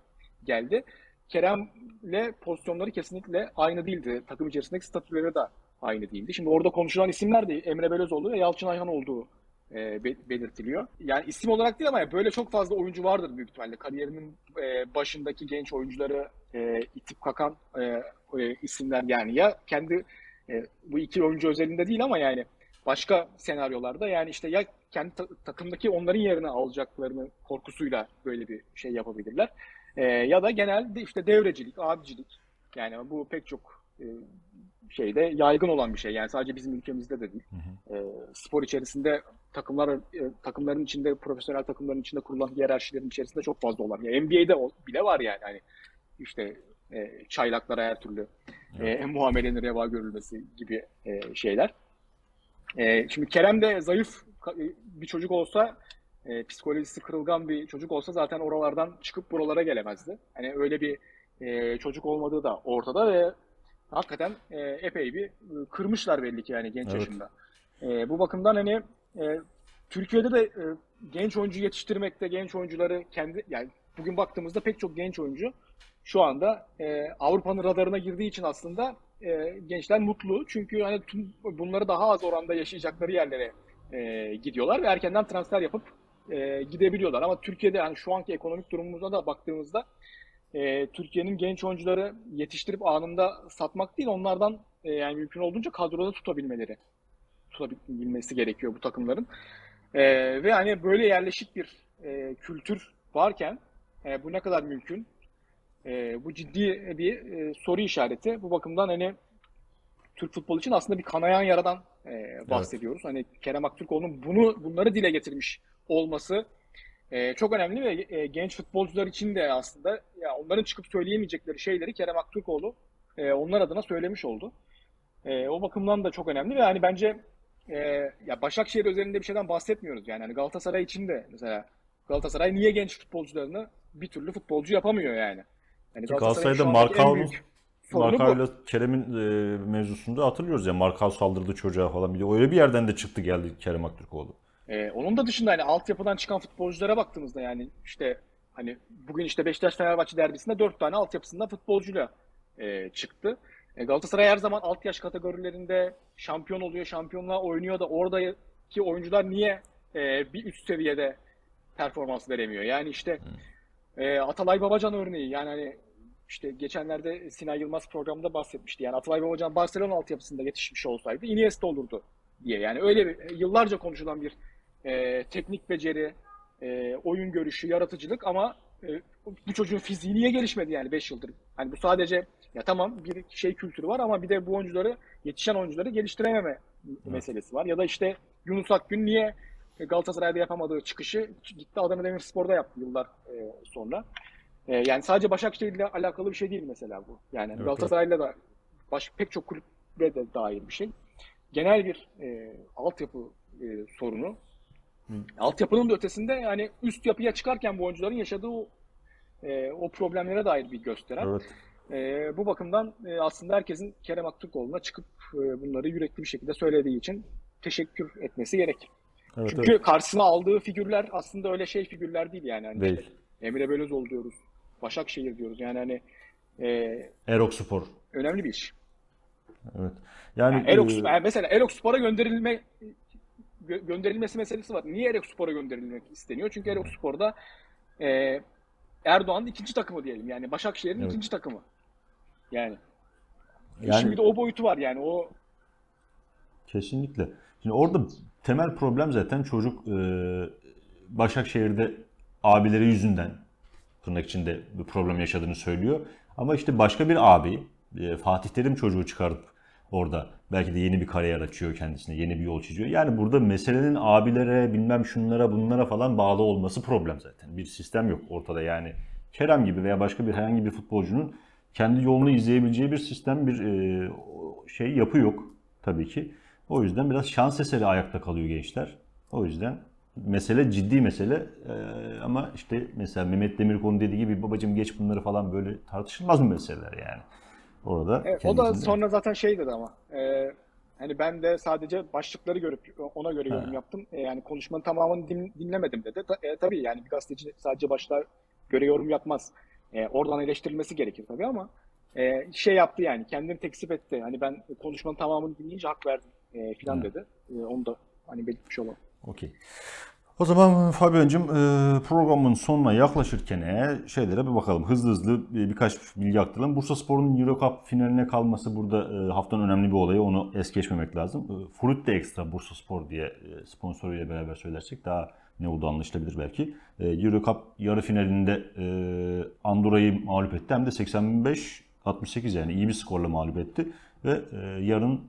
S2: geldi. Kerem'le pozisyonları kesinlikle aynı değildi. Takım içerisindeki statüleri de aynı değildi. Şimdi orada konuşulan isimler de Emre Belözoğlu ve Yalçın Ayhan olduğu e, be- belirtiliyor. Yani isim olarak değil ama böyle çok fazla oyuncu vardır büyük ihtimalle. Kariyerinin e, başındaki genç oyuncuları e, itip kakan e, e, isimler yani ya kendi e, bu iki oyuncu özelinde değil ama yani başka senaryolarda yani işte ya kendi ta- takımdaki onların yerine alacaklarını korkusuyla böyle bir şey yapabilirler. E, ya da genelde işte devrecilik, abicilik yani bu pek çok e, şeyde yaygın olan bir şey. Yani sadece bizim ülkemizde de değil. E, spor içerisinde takımlar e, takımların içinde profesyonel takımların içinde kurulan hiyerarşilerin içerisinde çok fazla olan. Yani NBA'de o- bile var yani hani işte e, çaylaklara her türlü e, muamelenin reva görülmesi gibi e, şeyler. E, şimdi Kerem de zayıf e, bir çocuk olsa e, psikolojisi kırılgan bir çocuk olsa zaten oralardan çıkıp buralara gelemezdi. Hani öyle bir e, çocuk olmadığı da ortada ve hakikaten e, epey bir e, kırmışlar belli ki yani genç
S1: Evet.
S2: yaşında. E, bu bakımdan hani e, Türkiye'de de e, genç oyuncu yetiştirmekte genç oyuncuları kendi yani bugün baktığımızda pek çok genç oyuncu şu anda e, Avrupa'nın radarına girdiği için aslında e, gençler mutlu. Çünkü hani tüm bunları daha az oranda yaşayacakları yerlere e, gidiyorlar ve erkenden transfer yapıp e, gidebiliyorlar. Ama Türkiye'de yani şu anki ekonomik durumumuza da baktığımızda e, Türkiye'nin genç oyuncuları yetiştirip anında satmak değil, onlardan e, yani mümkün olduğunca kadroda tutabilmeleri, tutabilmesi gerekiyor bu takımların. E, ve hani böyle yerleşik bir e, kültür varken e, bu ne kadar mümkün? E, bu ciddi bir e, soru işareti. Bu bakımdan hani Türk futbolu için aslında bir kanayan yaradan e, bahsediyoruz. Hani Kerem Aktürkoğlu'nun bunu bunları dile getirmiş olması e, çok önemli ve e, genç futbolcular için de aslında ya onların çıkıp söyleyemeyecekleri şeyleri Kerem Aktürkoğlu e, onlar adına söylemiş oldu. E, o bakımdan da çok önemli ve hani bence e, ya Başakşehir özelinde bir şeyden bahsetmiyoruz yani hani Galatasaray için de mesela Galatasaray niye genç futbolcularını bir türlü futbolcu yapamıyor yani. Yani
S1: Galatasaray'da Markao'nun. Markao'yla Kerem'in e, mevzusunda hatırlıyoruz ya. Markao saldırdı çocuğa falan. Bir de öyle bir yerden de çıktı geldi Kerem Aktürkoğlu.
S2: Ee, onun da dışında hani altyapıdan çıkan futbolculara baktığımızda yani işte hani bugün işte Beşiktaş Fenerbahçe derbisinde dört tane altyapısında futbolcuyla e, çıktı. E, Galatasaray her zaman alt yaş kategorilerinde şampiyon oluyor, şampiyonluğa oynuyor da oradaki oyuncular niye e, bir üst seviyede performans veremiyor? Yani işte e, Atalay Babacan örneği yani hani işte geçenlerde Sinan Yılmaz programda bahsetmişti. Yani Atalay Babacan Barcelona altyapısında yetişmiş olsaydı Iniesta olurdu diye. Yani öyle bir yıllarca konuşulan bir e, teknik beceri, e, oyun görüşü, yaratıcılık ama e, bu çocuğun fiziği niye gelişmedi yani 5 yıldır? Hani bu sadece ya tamam bir şey kültürü var ama bir de bu oyuncuları yetişen oyuncuları geliştirememe meselesi var. Ya da işte Yunus Akgün niye Galatasaray'da yapamadığı çıkışı gitti Adana Demirspor'da yaptı yıllar e, sonra. E, yani sadece Başakşehir'le alakalı bir şey değil mesela bu. Yani
S1: Evet,
S2: Galatasaray'la da baş, pek çok kulübe de dair bir şey. Genel bir e, altyapı e, sorunu. Altyapının da ötesinde yani üst yapıya çıkarken bu oyuncuların yaşadığı o, e, o problemlere dair bir gösteren.
S1: Evet.
S2: E, bu bakımdan e, aslında herkesin Kerem Aktürkoğlu'na çıkıp e, bunları yürekli bir şekilde söylediği için teşekkür etmesi gerek.
S1: Evet,
S2: Çünkü
S1: evet.
S2: karşısına aldığı figürler aslında öyle şey figürler değil yani. Hani
S1: Değil.
S2: işte Emre Belözoğlu diyoruz. Başakşehir diyoruz. Yani hani e,
S1: Erok Spor.
S2: önemli bir iş.
S1: Evet. Yani,
S2: Yani Erok,
S1: e,
S2: yani mesela Erok Spor'a gönderilme gö- gönderilmesi meselesi var. Niye Erok Spor'a gönderilmek isteniyor? Çünkü Erok Spor'da e, Erdoğan'ın ikinci takımı diyelim. Yani Başakşehir'in
S1: Evet.
S2: ikinci takımı. Yani,
S1: Yani-
S2: şimdi de o boyutu var yani. O
S1: Kesinlikle. Şimdi orada temel problem zaten çocuk e, Başakşehir'de abileri yüzünden tırnak içinde bir problem yaşadığını söylüyor. Ama işte başka bir abi e, Fatih Terim çocuğu çıkarıp orada belki de yeni bir kariyer açıyor kendisine, yeni bir yol çiziyor. Yani burada meselenin abilere, bilmem şunlara, bunlara falan bağlı olması problem zaten. Bir sistem yok ortada yani. Kerem gibi veya başka bir herhangi bir futbolcunun kendi yolunu izleyebileceği bir sistem, bir e, şey yapı yok tabii ki. O yüzden biraz şans eseri ayakta kalıyor gençler. O yüzden mesele ciddi mesele Ee, ama işte mesela Mehmet Demirkol'un dediği gibi babacım geç bunları falan böyle tartışılmaz mı meseleler yani. Orada
S2: Evet, o da
S1: kendisinde-
S2: sonra zaten şey dedi ama e, hani ben de sadece başlıkları görüp ona göre yorum
S1: Ha.
S2: yaptım. E, yani konuşmanın tamamını din- dinlemedim dedi. Ta, e, tabii yani bir gazeteci sadece başlığa göre yorum yapmaz. E, oradan eleştirilmesi gerekir tabii ama e, şey yaptı yani kendini tekzip etti. Hani ben konuşmanın tamamını dinleyince hak verdim e, filan dedi. E, onu da hani belirtmiş olalım.
S1: Okey. O zaman Fabian'cığım e, programın sonuna yaklaşırken e, şeylere bir bakalım. Hızlı hızlı bir- birkaç bilgi aktaralım. Bursa Spor'un Euro Cup finaline kalması burada e, haftanın önemli bir olayı. Onu es geçmemek lazım. Fruit de Extra Bursa Spor diye sponsoruyla beraber söylersek daha ne olduğu anlaşılabilir belki. Euro Cup yarı finalinde Andorra'yı mağlup etti. Hem de 85-68 yani iyi bir skorla mağlup etti. Ve yarın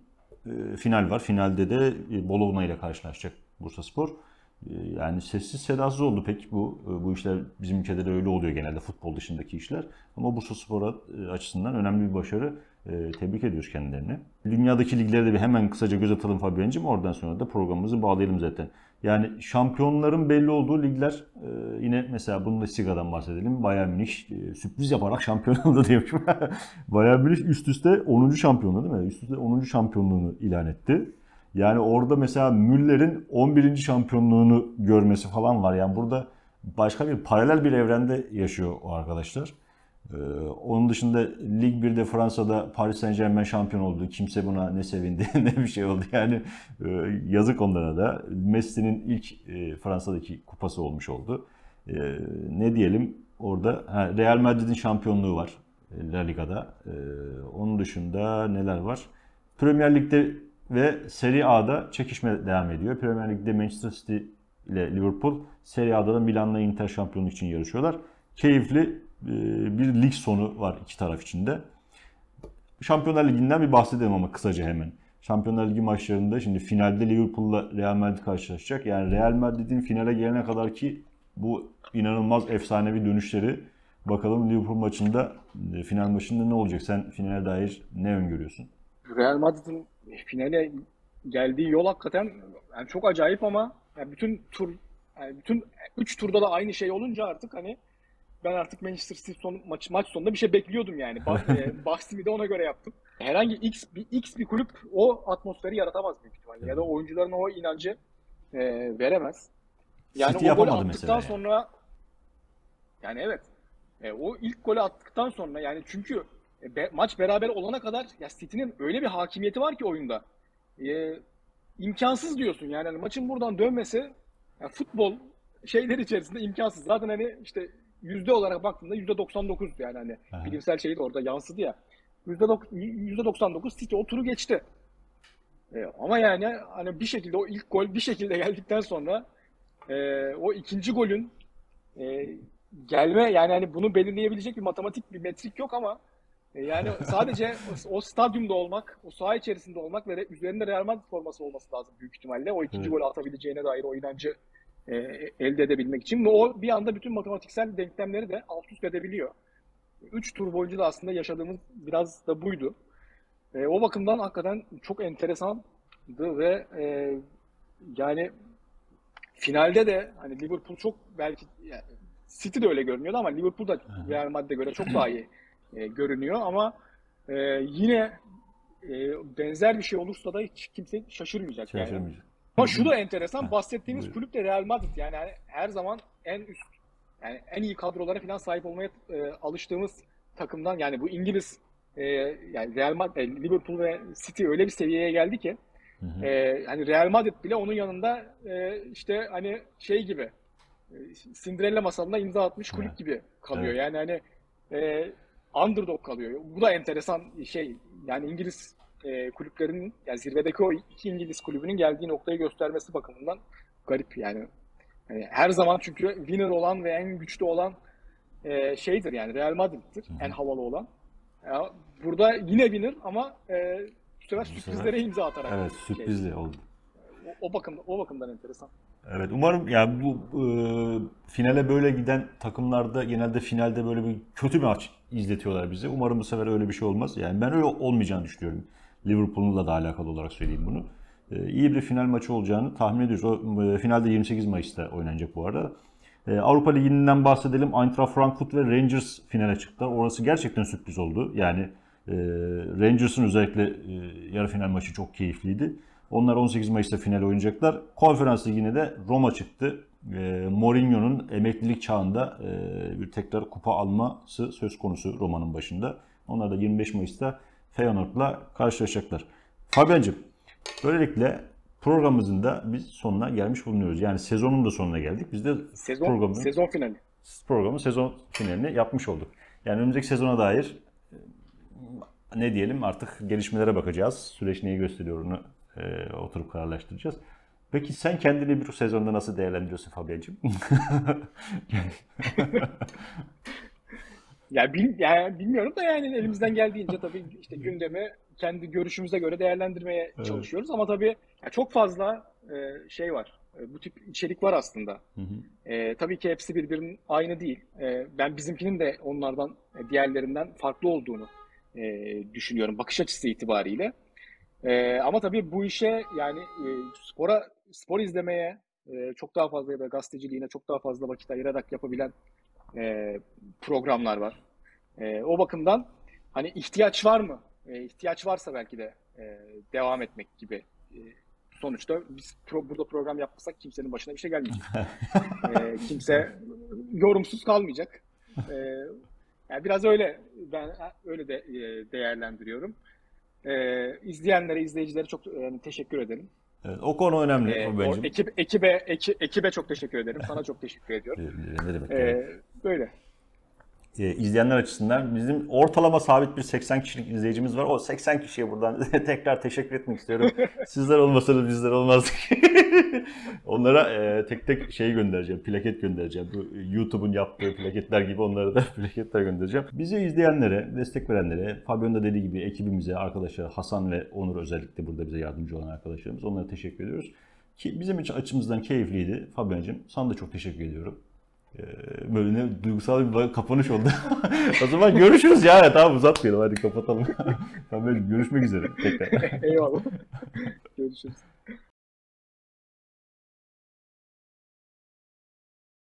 S1: final var. Finalde de e, Bologna ile karşılaşacak Bursa Spor. E, Yani sessiz sedasız oldu pek bu e, bu işler bizim ülkede de öyle oluyor genelde futbol dışındaki işler. Ama Bursa Spor açısından önemli bir başarı. E, Tebrik ediyoruz kendilerini. Dünyadaki liglere de bir hemen kısaca göz atalım Fabian'cığım. Oradan sonra da programımızı bağlayalım zaten. Yani şampiyonların belli olduğu ligler e, yine mesela Bundesliga'dan bahsedelim. Bayern Münih e, sürpriz yaparak şampiyon oldu diyormuşum. Bayern Münih üst üste 10. şampiyonluğu değil mi? Üst üste 10. şampiyonluğunu ilan etti. Yani orada mesela Müller'in 11. şampiyonluğunu görmesi falan var. Yani burada başka bir paralel bir evrende yaşıyor o arkadaşlar. Ee, onun dışında Lig 1'de Fransa'da Paris Saint Germain şampiyon oldu. Kimse buna ne sevindi ne bir şey oldu. Yani e, yazık onlara da. Messi'nin ilk e, Fransa'daki kupası olmuş oldu. E, ne diyelim orada ha, Real Madrid'in şampiyonluğu var La Liga'da. Onun dışında neler var? Premier Lig'de ve Serie A'da çekişme devam ediyor. Premier Lig'de Manchester City ile Liverpool, Serie A'da da Milan'la Inter şampiyonluk için yarışıyorlar. Keyifli bir lig sonu var iki taraf için de. Şampiyonlar Ligi'nden bir bahsedelim ama kısaca hemen. Şampiyonlar Ligi maçlarında şimdi finalde Liverpool'la Real Madrid karşılaşacak. Yani Real Madrid'in finale gelene kadar ki bu inanılmaz efsanevi dönüşleri bakalım Liverpool maçında e, final maçında ne olacak? Sen finale dair ne öngörüyorsun?
S2: Real Madrid'in finale geldiği yol hakikaten yani çok acayip ama yani bütün tur yani bütün 3 turda da aynı şey olunca artık hani ben artık Manchester City son, maç, maç sonunda bir şey bekliyordum yani. Bak, e, Bahsimi de ona göre yaptım. Herhangi X bir X bir kulüp o atmosferi yaratamaz büyük ihtimalle. Ya da oyuncuların o inancı e, veremez. Yani
S1: City
S2: o golü attıktan
S1: yani.
S2: sonra yani evet. E, o ilk golü attıktan sonra yani çünkü e, be- maç beraber olana kadar ya City'nin öyle bir hakimiyeti var ki oyunda. E, imkansız diyorsun yani Hani maçın buradan dönmesi ya futbol şeyler içerisinde imkansız. Zaten hani işte yüzde olarak baktığında yüzde 99 yani hani
S1: Aha.
S2: bilimsel şey de orada yansıdı ya. Yüzde dok- yüzde 99 City o turu geçti. E, ama yani hani bir şekilde o ilk gol bir şekilde geldikten sonra e, o ikinci golün e, gelme yani hani bunu belirleyebilecek bir matematik bir metrik yok ama e, yani sadece o, o stadyumda olmak, o saha içerisinde olmak ve üzerinde Real Madrid forması olması lazım büyük ihtimalle. O ikinci
S1: Evet.
S2: golü atabileceğine dair o inancı e, elde edebilmek için. Ve o bir anda bütün matematiksel denklemleri de alt üst edebiliyor. Üç tur boyunca da aslında yaşadığımız biraz da buydu. E, o bakımdan hakikaten çok enteresandı ve e, yani finalde de hani Liverpool çok belki yani City de öyle görünüyordu ama Liverpool da Real Madrid'e göre çok daha iyi e, görünüyor ama e, yine e, benzer bir şey olursa da hiç kimse şaşırmayacak yani. Ama şu da enteresan bahsettiğimiz kulüp de Real Madrid yani hani her zaman en üst yani en iyi kadrolara falan sahip olmaya e, alıştığımız takımdan yani bu İngiliz e, yani Real Madrid, e, Liverpool ve City öyle bir seviyeye geldi ki
S1: Hı hı.
S2: e, hani Real Madrid bile onun yanında e, işte hani şey gibi e, Cinderella masalına imza atmış kulüp
S1: Evet.
S2: gibi kalıyor.
S1: Evet.
S2: Yani hani e, underdog kalıyor. Bu da enteresan şey. Yani İngiliz e, kulüplerinin yani zirvedeki o iki İngiliz kulübünün geldiği noktayı göstermesi bakımından garip yani. Hani her zaman çünkü winner olan ve en güçlü olan e, şeydir yani Real Madrid'dir. En havalı olan. Ya, burada yine winner ama e, bu sefer sürprizlere imza atarak.
S1: Evet
S2: şey,
S1: sürprizli oldu.
S2: o, o bakımdan o bakımdan enteresan.
S1: Evet umarım yani bu e, finale böyle giden takımlarda genelde finalde böyle bir kötü bir maç izletiyorlar bize. Umarım bu sefer öyle bir şey olmaz. Yani ben öyle olmayacağını düşünüyorum. Liverpool'la da alakalı olarak söyleyeyim bunu. E, iyi bir final maçı olacağını tahmin ediyoruz. O e, finalde 28 Mayıs'ta oynanacak bu arada. E, Avrupa Ligi'nden bahsedelim. Eintracht Frankfurt ve Rangers finale çıktı. Orası gerçekten sürpriz oldu. Yani e, Rangers'ın özellikle e, yarı final maçı çok keyifliydi. Onlar 18 Mayıs'ta final oynayacaklar. Konferans Ligi'ne de Roma çıktı. E, Mourinho'nun emeklilik çağında bir tekrar kupa alması söz konusu Roma'nın başında. Onlar da 25 Mayıs'ta Feyenoord'la karşılaşacaklar. Fabian'cığım böylelikle programımızın da biz sonuna gelmiş bulunuyoruz. Yani sezonun da sonuna geldik. Biz de
S2: Sezon
S1: programın
S2: sezon finali.
S1: programın sezon finalini yapmış olduk. Yani önümüzdeki sezona dair e, ne diyelim artık gelişmelere bakacağız. Süreç neyi gösteriyor onu e, oturup kararlaştıracağız. Peki sen kendini bir sezonda nasıl değerlendiriyorsun Fabian'cığım?
S2: Ya, bil, yani bilmiyorum da yani elimizden geldiğince tabii işte gündemi kendi görüşümüze göre değerlendirmeye
S1: Evet.
S2: çalışıyoruz ama tabii ya çok fazla e, şey var. E, bu tip içerik var aslında.
S1: Hı hı.
S2: E, tabii ki hepsi birbirinin aynı değil. E, ben bizimkinin de onlardan e, diğerlerinden farklı olduğunu e, düşünüyorum bakış açısı itibariyle. E, ama tabii bu işe yani e, spora spor izlemeye e, çok daha fazla ya da gazeteciliğine çok daha fazla vakit ayırarak yapabilen e, programlar var. E, o bakımdan hani ihtiyaç var mı? E, ihtiyaç varsa belki de e, devam etmek gibi. E, sonuçta biz pro- burada program yapmasak kimsenin başına bir şey gelmeyecek. E, kimse yorumsuz kalmayacak. E, yani biraz öyle ben öyle de e, değerlendiriyorum. E, izleyenlere, izleyicilere çok e, teşekkür ederim.
S1: Evet, o konu önemli
S2: E, o ekip, ekibe, eki- ekibe çok teşekkür ederim. Sana çok teşekkür ediyorum.
S1: Ne demek?
S2: E,
S1: yani?
S2: böyle.
S1: E, izleyenler açısından bizim ortalama sabit bir 80 kişilik izleyicimiz var. O 80 kişiye buradan tekrar teşekkür etmek istiyorum. Sizler olmasanız bizler olmazdık. onlara e, tek tek şey göndereceğim, plaket göndereceğim. Bu YouTube'un yaptığı plaketler gibi onlara da plaketler göndereceğim. Bizi izleyenlere, destek verenlere, Fabio'nun da dediği gibi ekibimize, arkadaşlar Hasan ve Onur özellikle burada bize yardımcı olan arkadaşlarımız. Onlara teşekkür ediyoruz. Ki bizim için açımızdan keyifliydi. Fabian'cığım sana da çok teşekkür ediyorum. Ee, Böyle ne duygusal bir kapanış oldu. o zaman görüşürüz ya. Tamam uzatmayalım hadi kapatalım. tamam görüşmek üzere tekrar.
S2: Eyvallah. Görüşürüz.